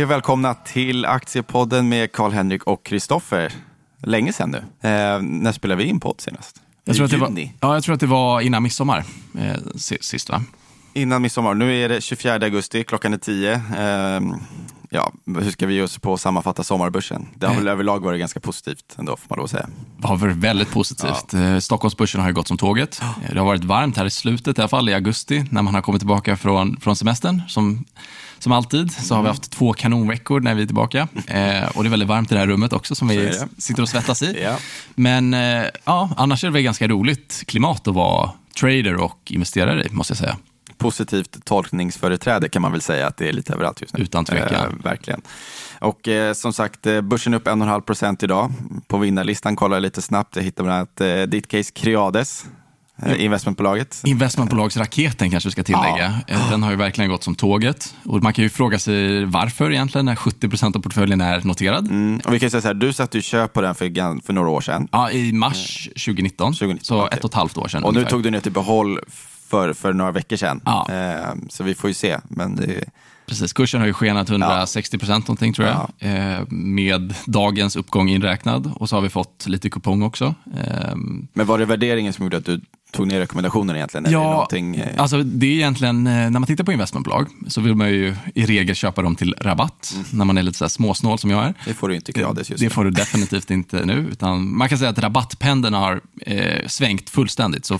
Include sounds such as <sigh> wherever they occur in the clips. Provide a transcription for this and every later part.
Hej och välkomna till Aktiepodden med Karl-Henrik och Kristoffer. Länge sedan nu. Eh, när spelade vi in podd senast? Jag tror, att det var, Juni. ja, jag tror att det var innan midsommar eh, si- sist, va? Innan midsommar. Nu är det 24 augusti, klockan är 10. Eh, ja, hur ska vi ge oss på att sammanfatta sommarbörsen? Det har väl överlag varit ganska positivt ändå, får man att säga. Det har varit väldigt positivt. Eh, Stockholmsbörsen har ju gått som tåget. Eh, Det har varit varmt här i slutet, i alla fall i augusti, när man har kommit tillbaka från, från semestern. Som, som alltid så har vi haft två kanonveckor när vi är tillbaka. <laughs> Eh, och det är väldigt varmt i det här rummet också, som är vi sitter och svettas i. <laughs> Ja. Men eh, ja, annars är det väl ganska roligt klimat att vara trader och investerare i, måste jag säga. Positivt tolkningsföreträde kan man väl säga att det är lite överallt just nu. Utan tvekan. Eh, verkligen. Och eh, som sagt, eh, börsen upp 1,5 procent idag. På vinnarlistan kollar jag lite snabbt. Jag hittar bland annat eh, ditt case Creades, investmentbolaget. Investmentbolagsraketen kanske vi ska tillägga. Eh, Den har ju verkligen gått som tåget. Och man kan ju fråga sig varför egentligen, när 70% av portföljen är noterad. Mm. Och vi kan säga så här, du satte ju köp på den för, för några år sedan. Ja, i mars 2019, 2019, så okej. ett och ett halvt år sedan Och nu ungefär. tog du ner till behåll för, för några veckor sedan. Ja. Eh, så vi får ju se. Men det, Precis, kursen har ju skenat 160 procent någonting tror jag, eh, med dagens uppgång inräknad. Och så har vi fått lite kupong också. Eh, men var det värderingen som gjorde att du tog ner rekommendationen egentligen? Eller det någonting, eh, alltså det är egentligen, eh, när man tittar på investmentbolag så vill man ju i regel köpa dem till rabatt, när man är lite så småsnål som jag är. det får du inte Creades just Det nu. får du definitivt inte nu. Utan man kan säga att rabattpendeln har eh, svängt fullständigt. Så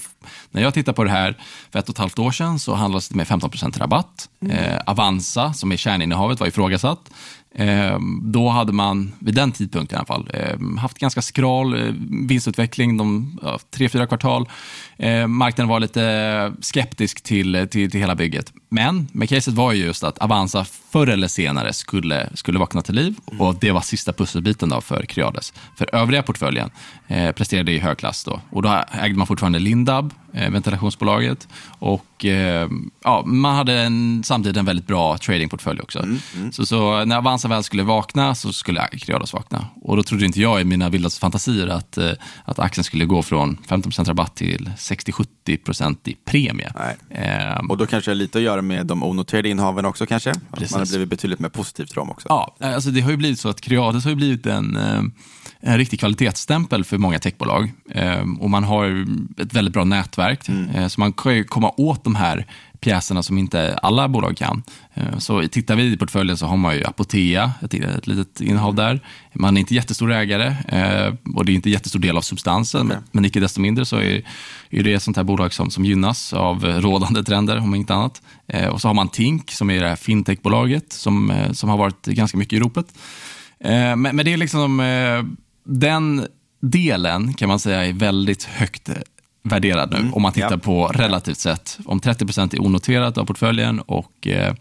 när jag tittar på det här för ett och ett halvt år sedan så handlades det med 15% rabatt. Eh, Avanza, som är kärninnehavet, var ifrågasatt. Eh, då hade man, vid den tidpunkten i alla fall, eh, haft ganska skral eh, vinstutveckling de ja, tre, fyra kvartal. Eh, marknaden var lite skeptisk till, till, till hela bygget. Men med caset var ju just att Avanza förr eller senare skulle, skulle vakna till liv och det var sista pusselbiten då för Creades. För övriga portföljen eh, presterade i hög klass då. Och då ägde man fortfarande Lindab, eh, ventilationsbolaget och eh, ja, man hade en, samtidigt en väldigt bra tradingportfölj också. Så, så när Avanza väl skulle vakna så skulle Creades vakna. Och då trodde inte jag i mina vildaste fantasier att, eh, att aktien skulle gå från 15% rabatt till 60-70% i premie. Ehm, Och då kanske det har lite att göra med de onoterade innehaven också kanske? Precis. man har blivit betydligt mer positiv till dem också. Ja, alltså det har ju blivit så att Creades har blivit en, eh, en riktig kvalitetsstämpel för många techbolag. Eh, Och man har ett väldigt bra nätverk, eh, så man kan ju komma åt de här pjäserna som inte alla bolag kan. Eh, Så tittar vi i portföljen så har man ju Apotea, ett, ett litet innehav där. Man är inte jättestor ägare eh, och det är inte jättestor del av substansen, men, men icke desto mindre så är, är det ett sånt här bolag som, som gynnas av rådande trender, om inte annat. Eh, Och så har man Tink, som är det här fintechbolaget, som, som har varit ganska mycket i ropet. Men, men det är liksom, den delen kan man säga är väldigt högt värderad nu, om man tittar ja. på relativt sett. Om 30% är onoterat av portföljen och eh,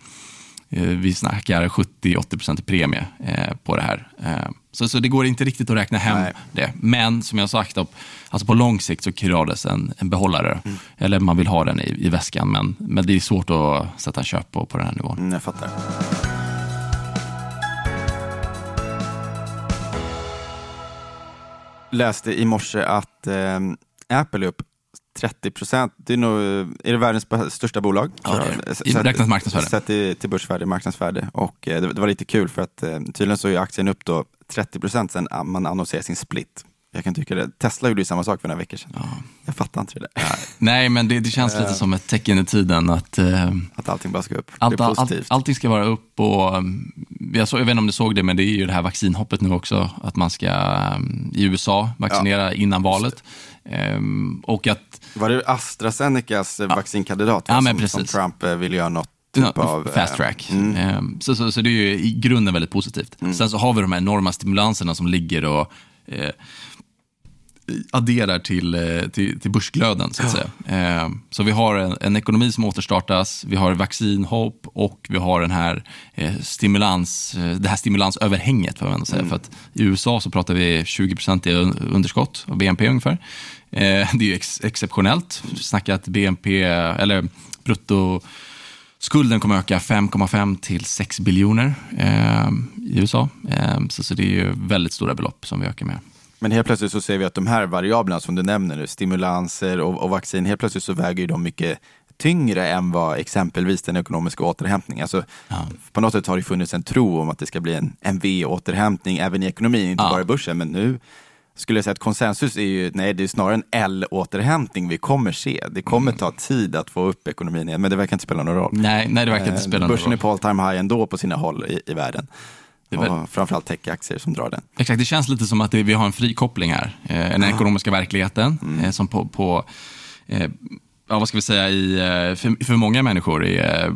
eh, vi snackar 70-80 i premie eh, på det här. Eh, så, så det går inte riktigt att räkna hem Nej. det. Men som jag sagt, alltså på lång sikt så Creades en, en behållare. Eller man vill ha den i, i väskan, men, men det är svårt att sätta köp på, på den här nivån. Mm, jag fattar. Läste i morse att eh, Apple är upp 30 procent. Det är, nog, är det världens största bolag? Ja. S- I räknat marknadsvärde. Sett till, till börsvärde, marknadsvärde. Och eh, det, det var lite kul för att eh, tydligen så är aktien upp då 30 procent sen man annonserade sin split. Jag kan tycka det. Tesla gjorde ju samma sak för några veckor sedan. Jag fattar inte det där. Nej, men det, det känns lite som ett tecken i tiden att eh, Att allting bara ska upp. allt, positivt. allting ska vara upp och um, jag, så, jag vet inte om du såg det, men det är ju det här vaccinhoppet nu också, att man ska um, i USA vaccinera innan valet. Ehm, och att Var det AstraZenecas vaccinkandidat va, Ja, som, som. Trump eh, ville göra något typ av... eh, fast track. Mm. Ehm, Så, så, så det är ju i grunden väldigt positivt. Sen så har vi de här enorma stimulanserna som ligger och eh, adderar till, eh, till, till börsglöden, så att säga. Ehm, Så vi har en, en ekonomi som återstartas, vi har vaccinhopp och vi har den här eh, stimulans, eh, det här stimulansöverhänget, får man säga. För att i USA så pratar vi 20% i un- underskott av BNP ungefär. Eh, Det är ex- exceptionellt. Vi snackar att BNP, eller brutto Skulden kommer öka 5,5 till 6 biljoner eh, i USA. Eh, så, så det är ju väldigt stora belopp som vi ökar med. Men helt plötsligt så ser vi att de här variablerna som du nämner nu, stimulanser och, och vaccin, helt plötsligt så väger de mycket tyngre än vad exempelvis den ekonomiska återhämtningen. Alltså, Ja. På något sätt har det funnits en tro om att det ska bli en, en V-återhämtning även i ekonomin, inte Ja. bara i börsen. Men nu skulle jag säga att konsensus är ju, nej det är snarare en L-återhämtning vi kommer se. Det kommer ta tid att få upp ekonomin igen, men det verkar inte spela någon roll. Nej, nej, det verkar inte Eh, spela någon Börsen roll. är på all time high ändå på sina håll i, i världen. Det är väl- Och framförallt techaktier som drar den. Exakt, det känns lite som att vi har en frikoppling här. Eh, den ekonomiska verkligheten eh, som på, på eh, ja, vad ska vi säga, i, för, för många människor är,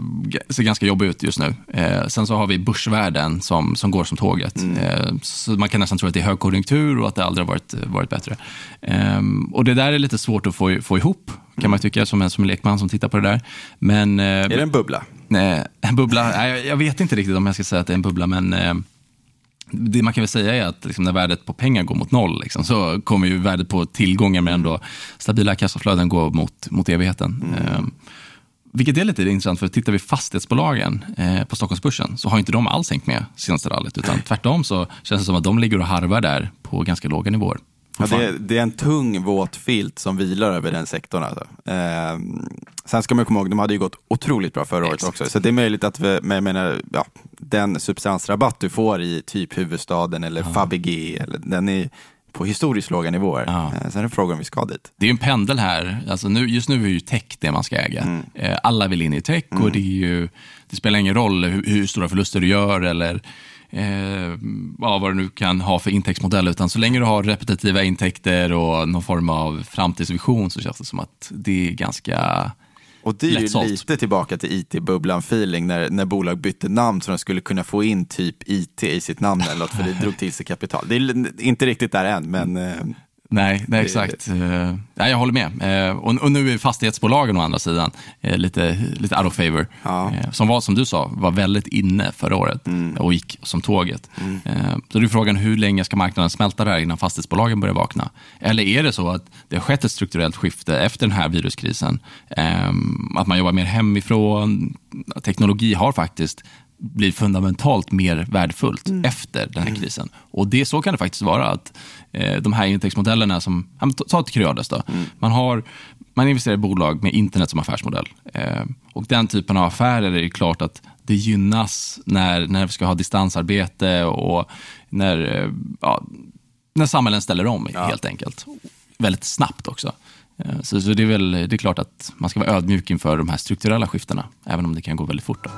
ser ganska jobbig ut just nu. Eh, sen så har vi börsvärlden som, som går som tåget. Eh, så man kan nästan tro att det är högkonjunktur och att det aldrig har varit, varit bättre. Eh, och det där är lite svårt att få, få ihop, kan man tycka, som en, som en lekman som tittar på det där. Men, eh, Är det en bubbla? Nej, en bubbla, nej, jag- vet inte riktigt om jag ska säga att det är en bubbla, men eh, det man kan väl säga är att liksom, när värdet på pengar går mot noll, liksom, så kommer ju värdet på tillgångar med ändå stabila kassaflöden gå mot, mot evigheten. Eh, vilket är lite intressant, för tittar vi fastighetsbolagen eh, på Stockholmsbörsen så har inte de alls hängt med senaste rallyt, utan tvärtom så känns det som att de ligger och harvar där på ganska låga nivåer. Ja, det, är, det är en tung våt filt som vilar över den sektorn. Alltså. Eh, sen ska man komma ihåg, de hade ju gått otroligt bra förra året Exakt. också. Så det är möjligt att vi, men jag menar, ja, den substansrabatt du får i typ huvudstaden eller Fabege, eller, den är på historiskt låga nivåer. Ja. Eh, sen är det frågan om vi ska dit. Det är en pendel här. Alltså nu, just nu är ju tech det man ska äga. Eh, Alla vill in i tech och det, ju, det spelar ingen roll hur, hur stora förluster du gör eller eh, ja, vad du nu kan ha för intäktsmodell. Utan så länge du har repetitiva intäkter och någon form av framtidsvision så känns det som att det är ganska... Och det är ju Lättsålt. lite tillbaka till IT-bubblan-feeling när, när bolag bytte namn så de skulle kunna få in typ IT i sitt namn eller något, för det <laughs> drog till sig kapital. Det är inte riktigt där än, men eh, Nej, nej exakt. Eh, nej, jag håller med. Eh, och, och nu är fastighetsbolagen å andra sidan eh, lite, lite out of favor. Ja. Som var, som du sa, var väldigt inne förra året och gick som tåget. Eh, så det är frågan, hur länge ska marknaden smälta det här innan fastighetsbolagen börjar vakna? Eller är det så att det har skett ett strukturellt skifte efter den här viruskrisen? Eh, att man jobbar mer hemifrån. Teknologi har faktiskt blir fundamentalt mer värdefullt efter den här krisen. Och det, så kan det faktiskt vara. att eh, De här intäktsmodellerna som, ja, ta- ett Creades då. Man, har, man investerar i bolag med internet som affärsmodell. Eh, och den typen av affärer är det klart att det gynnas när, när vi ska ha distansarbete och när, eh, ja, när samhällen ställer om helt enkelt. Väldigt snabbt också. Eh, Så, så det är väl det är klart att man ska vara ödmjuk inför de här strukturella skiftena, även om det kan gå väldigt fort. Då.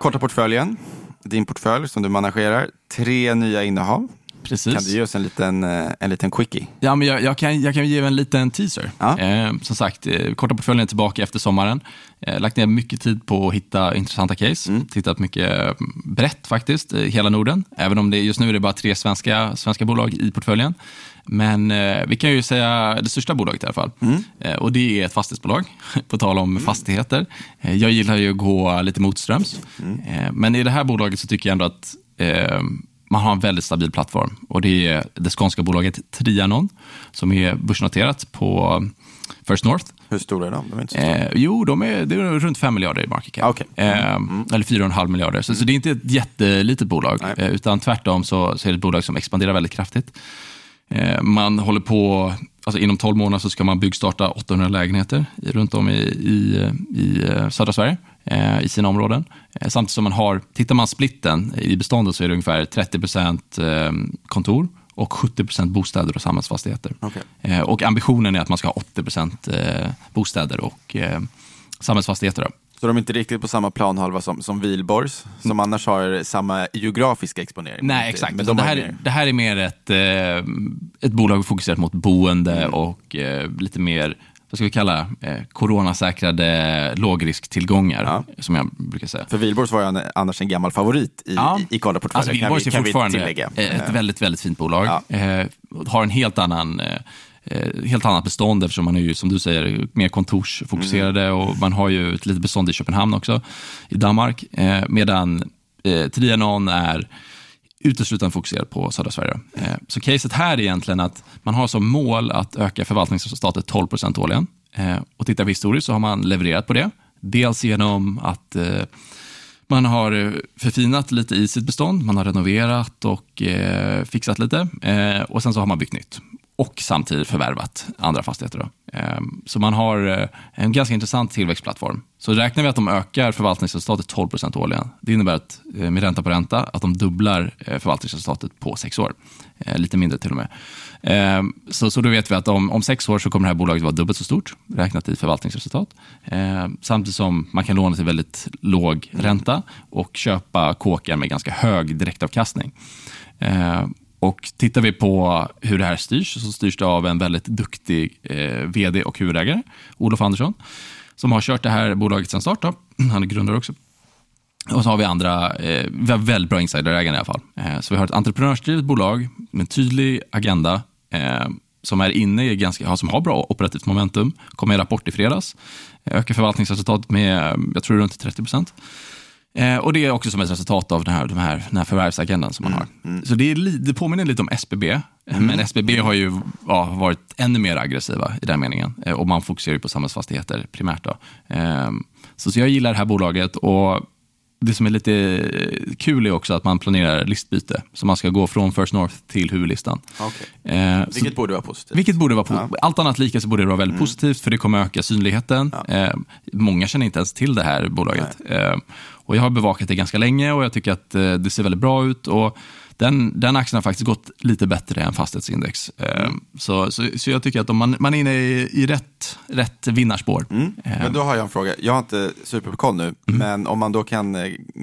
Korta portföljen, din portfölj som du managerar, tre nya innehav. Precis. Kan du ge oss en liten, eh, en liten quickie? Ja, men jag, jag, kan, jag kan ge en liten teaser. Ja. Eh, som sagt, eh, korta portföljen är tillbaka efter sommaren. Eh, lagt ner mycket tid på att hitta intressanta case. Mm. Tittat mycket eh, brett faktiskt, i hela Norden. Även om det just nu är det bara tre svenska, svenska bolag i portföljen. Men eh, vi kan ju säga det största bolaget i alla fall. Mm. Eh, och det är ett fastighetsbolag, <laughs> på tal om fastigheter. Eh, jag gillar ju att gå lite motströms. Mm. Eh, men i det här bolaget så tycker jag ändå att eh, man har en väldigt stabil plattform. Och Det är det skånska bolaget Trianon som är börsnoterat på First North. Hur stora är de? de är inte så stora. Eh, jo, de är, det är runt 5 miljarder i market cap. Ah, okej. Eh, Eller 4,5 miljarder. Så, så det är inte ett jättelitet bolag, eh, utan tvärtom så, så är det ett bolag som expanderar väldigt kraftigt. Eh, man håller på, alltså inom 12 månader så ska man byggstarta 800 lägenheter runt om i, i, i eh, södra Sverige, eh, i sina områden. Samtidigt som man har, tittar man splitten i beståndet så är det ungefär 30 eh, kontor och 70% bostäder och samhällsfastigheter. Eh, och ambitionen är att man ska ha 80 eh, bostäder och samhällsfastigheter. Så de är inte riktigt på samma planhalva som, som Wihlborgs, som annars har samma geografiska exponering. Mm. Nej, exakt. Men de det, här, det här är mer ett, eh, ett bolag fokuserat mot boende och eh, lite mer, vad ska vi kalla eh, coronasäkrade lågrisktillgångar, Ja. som jag brukar säga. För Wihlborgs var ju annars en gammal favorit i, Ja. i, i Karlaportföljen, Alltså Wihlborgs är fortfarande ett väldigt, väldigt fint bolag. Ja. Eh, har en helt annan eh, helt annat bestånd eftersom man är ju, som du säger, mer kontorsfokuserade Mm. och man har ju ett litet bestånd i Köpenhamn också, i Danmark. Eh, medan eh, Trianon är uteslutande fokuserad på södra Sverige. Eh, så caset här är egentligen att man har som mål att öka förvaltningsresultatet 12 procent årligen. Eh, och tittar vi historiskt så har man levererat på det. Dels genom att eh, Man har eh, förfinat lite i sitt bestånd, man har renoverat och eh, fixat lite. Eh, och sen så har man byggt nytt och samtidigt förvärvat andra fastigheter. Då. Ehm, så man har eh, en ganska intressant tillväxtplattform. Så räknar vi att de ökar förvaltningsresultatet 12 årligen. Det innebär att eh, med ränta på ränta att de dubblar eh, förvaltningsresultatet på sex år. Lite mindre till och med. Ehm, så, så då vet vi att om, om sex år så kommer det här bolaget vara dubbelt så stort räknat i förvaltningsresultat. Ehm, samtidigt som man kan låna till väldigt låg ränta och köpa kåkar med ganska hög direktavkastning. Och tittar vi på hur det här styrs, så styrs det av en väldigt duktig eh, vd och huvudägare, Olof Andersson, som har kört det här bolaget sedan start. Då. <clears throat> Han är grundare också. Och så har vi andra, eh, vi har väldigt bra insiderägare i alla fall. Eh, så vi har ett entreprenörsdrivet bolag med en tydlig agenda eh, som är inne i ganska, som har bra operativt momentum. Kom med en rapport i fredags. Eh, ökar förvaltningsresultatet med, jag tror runt 30 procent. Eh, och Det är också som ett resultat av den här, de här, den här förvärvsagendan som man mm, har. Mm. Så det, är, det påminner lite om SBB, eh, mm. men SBB har ju ja, varit ännu mer aggressiva i den meningen. Eh, och man fokuserar ju på samhällsfastigheter primärt. Då. Eh, så, så jag gillar det här bolaget och det som är lite kul är också att man planerar listbyte. Så man ska gå från First North till huvudlistan. Okay. Eh, vilket borde vara positivt. Vilket borde vara ja. Allt annat lika så borde det vara väldigt mm. positivt för det kommer öka synligheten. Ja. Eh, många känner inte ens till det här bolaget. Eh, och jag har bevakat det ganska länge och jag tycker att eh, det ser väldigt bra ut. Och den, den aktien har faktiskt gått lite bättre än fastighetsindex. Eh, mm. Så, så, så, jag tycker att man, man är inne i, i rätt, rätt vinnarspår. Mm. Men då har jag en fråga. Jag har inte superkoll nu, mm. men om man då kan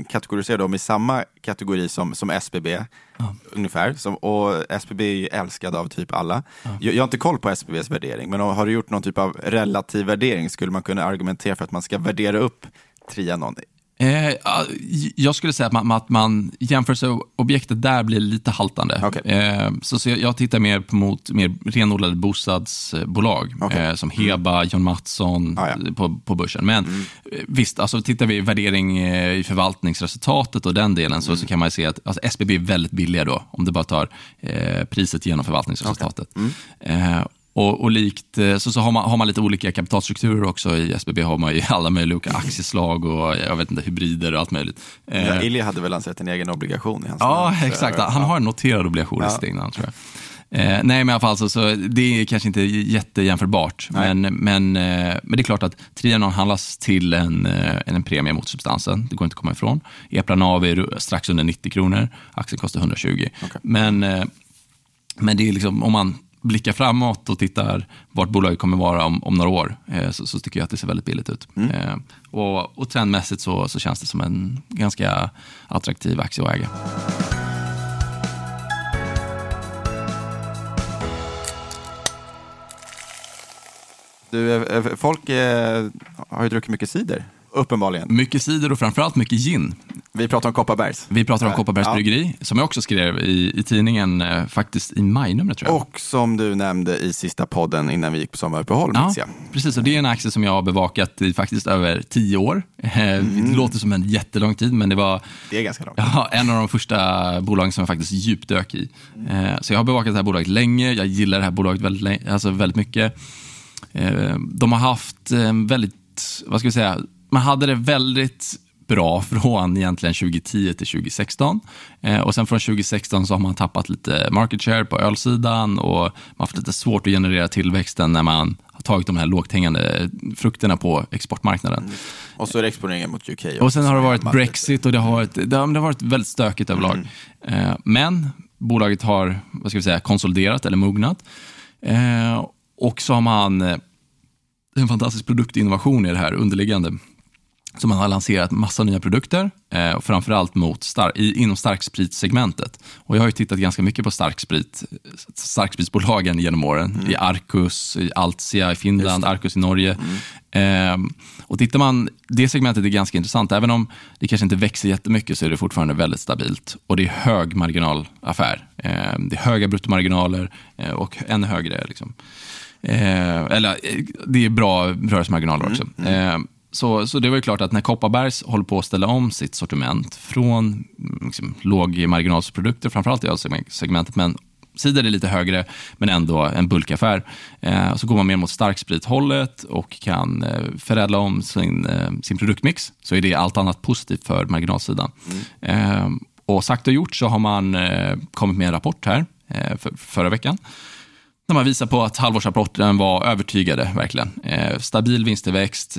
kategorisera dem i samma kategori som, som SBB, ja. ungefär. Som, och SBB är ju älskad av typ alla. Ja. Jag, jag, har inte koll på SBBs värdering, men har du gjort någon typ av relativ värdering skulle man kunna argumentera för att man ska värdera upp Trianon Eh, jag skulle säga att man, att man jämförelseobjektet där blir lite haltande. Okay. Eh, så, så jag tittar mer mot mer renodlade bostadsbolag okay. eh, som Heba, mm. John Mattsson ah, ja. på, på börsen. Men mm. Eh, visst, alltså, tittar vi värdering eh, i förvaltningsresultatet och den delen så, mm. så kan man se att alltså, SBB är väldigt billiga då, om du bara tar eh, priset genom förvaltningsresultatet. Okay. Mm. Och, och, likt eh, så, så har, man, har man lite olika kapitalstrukturer också. I SBB har man ju <laughs> alla möjliga olika aktieslag och jag vet inte, hybrider och allt möjligt. Ja, eh, Ilja hade väl lanserat en egen obligation i hans Ja, namn, exakt. Han har en noterad obligation ja. i sitt egna tror jag. Eh, nej, men i alla fall så, så det är kanske inte jättejämförbart. Men, men, eh, men det är klart att Trianon handlas till en, eh, en premie mot substansen. Det går inte att komma ifrån. Epla NAV är strax under 90 kronor. Aktien kostar 120. Okay. Men, eh, men det är liksom, om man blickar framåt och tittar vart bolaget kommer vara om, om några år, eh, så, så, tycker jag att det ser väldigt billigt ut. Mm. Eh, och, och trendmässigt så, så känns det som en ganska attraktiv aktie att äga. Du, eh, eh, folk eh, har ju druckit mycket cider. Uppenbarligen. Mycket cider och framförallt mycket gin. Vi pratar om Kopparbergs. Vi pratar om Kopparbergs ja. bryggeri, som jag också skrev i, i tidningen, eh, faktiskt i majnumret tror jag. Och som du nämnde i sista podden innan vi gick på sommaruppehåll, ja, precis. Och det är en aktie som jag har bevakat i faktiskt över tio år. Eh, mm. Det låter som en jättelång tid, men det var det är ganska långt. Ja, en av de första bolagen som jag faktiskt djupdök i. Mm. Så jag har bevakat det här bolaget länge. Jag gillar det här bolaget väldigt, alltså väldigt mycket. De har haft väldigt, vad ska vi säga, man hade det väldigt bra från egentligen 2010 till 2016. Eh, och sen från 2016 så har man tappat lite market share på ölsidan och man har haft lite svårt att generera tillväxten när man har tagit de här lågt hängande frukterna på exportmarknaden. Mm. Och så är det exponeringen mot UK. Och sen har det varit Brexit och det har varit, det har, det har varit väldigt stökigt överlag. Mm. Eh, men bolaget har vad ska vi säga, konsoliderat eller mognat. Eh, och så har man eh, en fantastisk produktinnovation i det här underliggande. Så man har lanserat massa nya produkter, eh, framförallt mot star i, inom starkspritsegmentet. Och jag har ju tittat ganska mycket på starksprit, starkspritsbolagen genom åren. Mm. I Arcus, i Altia i Finland, Arcus i Norge. Mm. Eh, och tittar man, det segmentet är ganska intressant. Även om det kanske inte växer jättemycket så är det fortfarande väldigt stabilt. Och det är hög marginalaffär. Eh, det är höga bruttomarginaler eh, och ännu högre liksom. Eh, eller eh, det är bra rörelsemarginaler också. Mm. Mm. Så, så det var ju klart att när Kopparbergs håller på att ställa om sitt sortiment från liksom, lågmarginalsprodukter, framförallt i ölsegmentet, men cider är lite högre, men ändå en bulkaffär. Eh, så går man mer mot starksprithållet och kan eh, förädla om sin, eh, sin produktmix, så är det allt annat positivt för marginalsidan. Mm. och sagt och gjort så har man kommit med en rapport här för, förra veckan när man visar på att halvårsrapporten var övertygade, verkligen. stabil vinsttillväxt,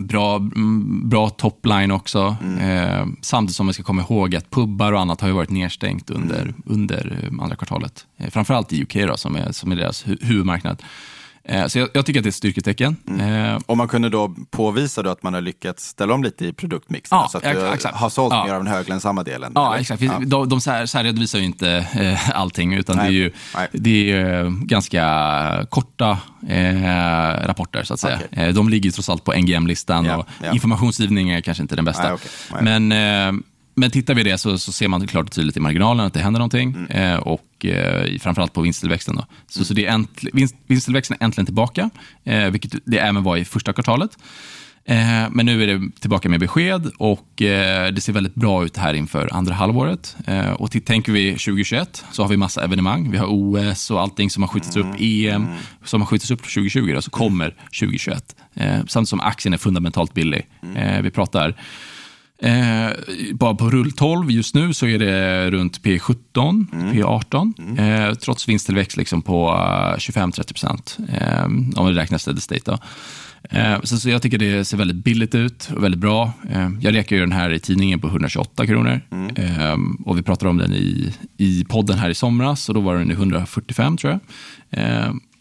bra, mm, bra topline också. Mm. Eh, samtidigt som vi ska komma ihåg att pubbar och annat har ju varit nedstängt under, mm. under eh, andra kvartalet. Eh, framförallt i UK då, som är, som är deras hu huvudmarknad. Eh, så jag, jag, tycker att det är ett styrketecken. Mm. Eh, och man kunde då påvisa då att man har lyckats ställa om lite i produktmixen, ja, så att du exakt. har sålt ja. mer av den höglönsamma delen? Ja, eller? exakt. Ja. De, de särredovisar ju inte eh, allting, utan Nej. det är ju det är ganska korta eh, rapporter, så att säga. Okay. De ligger trots allt på NGM-listan yeah, och yeah. informationsgivning är kanske inte den bästa. Nej, okay. Men eh, men tittar vi det så, så ser man klart och tydligt i marginalen att det händer någonting mm. eh, och eh, framförallt på vinsttillväxten. Då. Så, mm. så det är äntl, vinst, vinsttillväxten är äntligen tillbaka, eh, vilket det även var i första kvartalet. Eh, men nu är det tillbaka med besked och eh, det ser väldigt bra ut här inför andra halvåret. Eh, och tänker vi 2021 så har vi massa evenemang. Vi har OS och allting som har skjutits upp, EM mm. som har skjutits upp 2020, då, så kommer 2021. Samtidigt som aktien är fundamentalt billig. Mm. Vi pratar Eh, bara på rull 12 just nu så är det runt P17, mm. P18. Mm. Eh, trots vinsttillväxt liksom på 25-30 procent. Eh, om vi räknar steady state. Eh, så, så, jag tycker det ser väldigt billigt ut och väldigt bra. Eh, jag räkar ju den här i tidningen på 128 kronor. Mm. Eh, och vi pratade om den i, i podden här i somras och då var den i 145 tror jag.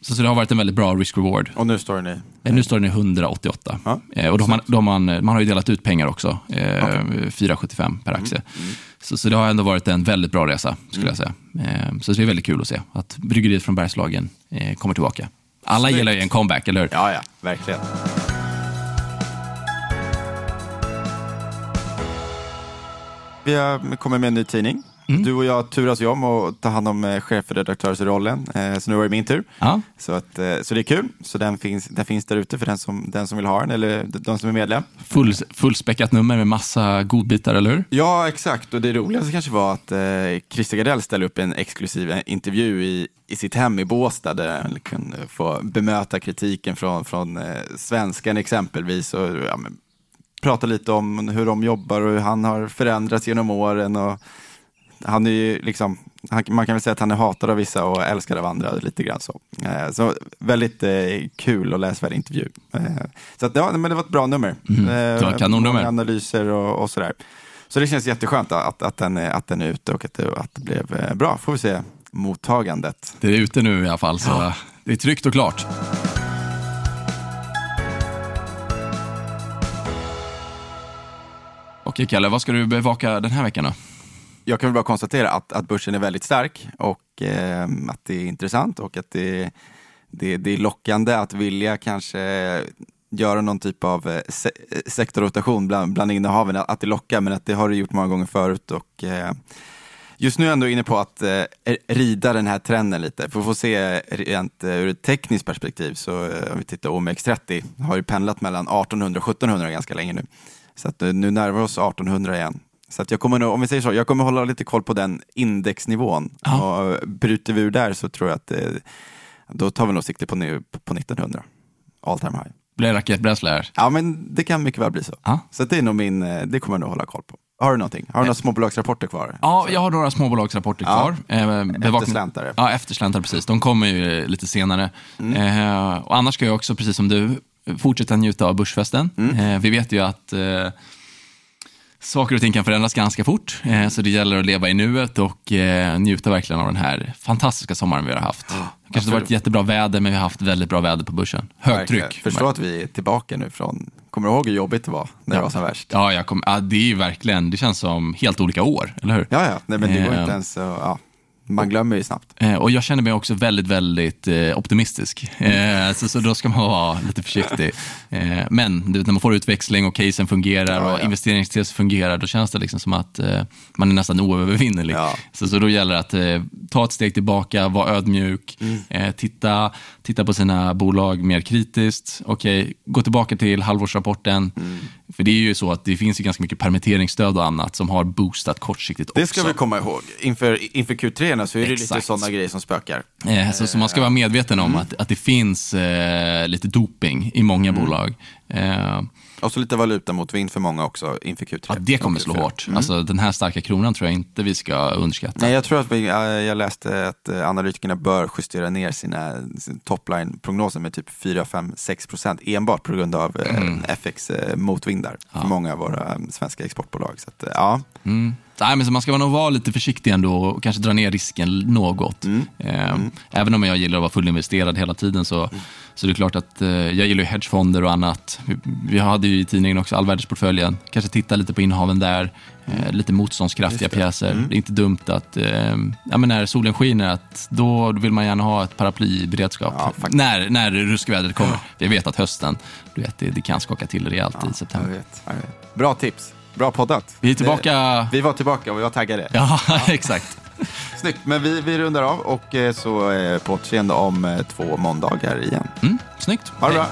Så, så det har varit en väldigt bra risk-reward. Och nu står den i? Eh, nu står den i 188. Ja, eh, och då har man, då har man, man har ju delat ut pengar också, eh, okay. 4,75 per aktie. Mm, mm. Så, så det har ändå varit en väldigt bra resa, skulle mm. jag säga. Så det är väldigt kul att se att bryggeriet från Bergslagen kommer tillbaka. Alla Snyggt. gillar ju en comeback, eller hur? Ja, ja, verkligen. Vi har kommit med en ny tidning Mm. Du och jag turas ju om att ta hand om eh, chefredaktörsrollen, eh, så nu var det min tur. Ja. Så, att, eh, så det är kul. Så den finns, den finns där ute för den som, den som vill ha den, eller de som är medlem. Full, fullspäckat nummer med massa godbitar, eller hur? Ja, exakt. Och det roligaste kanske var att eh, Christer Gardell ställde upp en exklusiv intervju i, i sitt hem i Båstad, där han kunde få bemöta kritiken från, från eh, svenskan exempelvis. Och, ja, men, prata lite om hur de jobbar och hur han har förändrats genom åren. Och, han är ju liksom, han, man kan väl säga att han är hatad av vissa och älskad av andra lite grann så. Eh, så väldigt eh, kul och läsvärd intervju. Eh, så att, ja, men det var ett bra nummer. Mm, det var kanonnummer. analyser och, och sådär. Så det känns jätteskönt att, att, den, att den är ute och att det, att det blev eh, bra. Får vi se mottagandet. Det är ute nu i alla fall, så ja. det är tryggt och klart. Okej, Kalle, vad ska du bevaka den här veckan då? Jag kan väl bara konstatera att, att börsen är väldigt stark och eh, att det är intressant och att det, det, det är lockande att vilja kanske göra någon typ av eh, se eh, sektorrotation bland, bland innehaven, att det lockar, men att det har det gjort många gånger förut. Och, eh, just nu är jag ändå inne på att eh, rida den här trenden lite. För att få se rent eh, ur ett tekniskt perspektiv, så eh, om vi tittar OMX30, har ju pendlat mellan 1800 och 1700 ganska länge nu. Så att nu närmar vi oss 1800 igen. Så att jag kommer nog, om vi säger så, jag kommer hålla lite koll på den indexnivån. Ja. Och bryter vi ur där så tror jag att det, då tar vi nog sikte på, på 1900. All time high. Blir raketbränsle här? Ja, men det kan mycket väl bli så. Ja. Så det är nog min, det kommer jag nog hålla koll på. Har du någonting? Har du några småbolagsrapporter kvar? Ja, jag har några småbolagsrapporter kvar. Ja, eh, eftersläntare. Ja, eftersläntare, precis. De kommer ju lite senare. Mm. Eh, och annars ska jag också, precis som du, fortsätta njuta av börsfesten. Mm. Eh, vi vet ju att eh, saker och ting kan förändras ganska fort, eh, så det gäller att leva i nuet och eh, njuta verkligen av den här fantastiska sommaren vi har haft. Ja, kanske inte varit jättebra väder, men vi har haft väldigt bra väder på börsen. Högtryck. Förstå att vi är tillbaka nu från, kommer du ihåg hur jobbigt det var när ja. det var som värst? Ja, jag kom, ja, det är ju verkligen, det känns som helt olika år, eller hur? Ja, ja, Nej, men det går eh, inte ens ja, man glömmer ju snabbt. Eh, och jag känner mig också väldigt, väldigt eh, optimistisk. Eh, så, så då ska man vara lite försiktig. Men du, när man får utväxling och casen fungerar ja, och ja. investeringstesen fungerar, då känns det liksom som att man är nästan oövervinnerlig. Ja. Så, så då gäller det att ta ett steg tillbaka, vara ödmjuk, mm. titta, titta på sina bolag mer kritiskt. okay, gå tillbaka till halvårsrapporten. Mm. För det är ju så att det finns ju ganska mycket permitteringsstöd och annat som har boostat kortsiktigt också. Det ska vi komma ihåg. Inför, inför Q3 bolagen så är det lite Exakt. sådana grejer som spökar. Eh, Så, så man ska vara medveten om att, att det finns eh, lite doping i många bolag. Eh, Och så lite valuta mot vind för många också inför Q3. ja, det kommer slå hårt. Alltså, den här starka kronan tror jag inte vi ska underskatta. Nej, jag tror att vi, eh, jag läste att eh, analytikerna bör justera ner sina, sin topline-prognoser med typ 4, 5, 6 procent enbart på grund av Mm. eh, FX-motvindar för många av våra eh, svenska exportbolag. Så att, eh, ja. Mm. Nej, men så man ska nog vara lite försiktig ändå och kanske dra ner risken något. Eh, Även om jag gillar att vara fullinvesterad hela tiden så, så det är klart att eh, jag gillar hedgefonder och annat. Vi, vi hade ju i tidningen också allvärdesportföljen. Kanske titta lite på innehaven där. Eh, lite motståndskraftiga pjäser. Det är inte dumt att eh, ja, men när solen skiner, att då vill man gärna ha ett paraply i beredskap. Ja, när, när ruskvädret kommer. Vi vet att hösten, du vet, det, det kan skaka till rejält i Jag september. vet, jag vet. Bra tips. Bra poddat. Vi är tillbaka. Det, vi var tillbaka och vi var taggade. Ja, <laughs> exakt. Snyggt, men vi, vi rundar av och eh, så eh, på återseende om eh, två måndagar igen. Mm, snyggt. Ha det bra.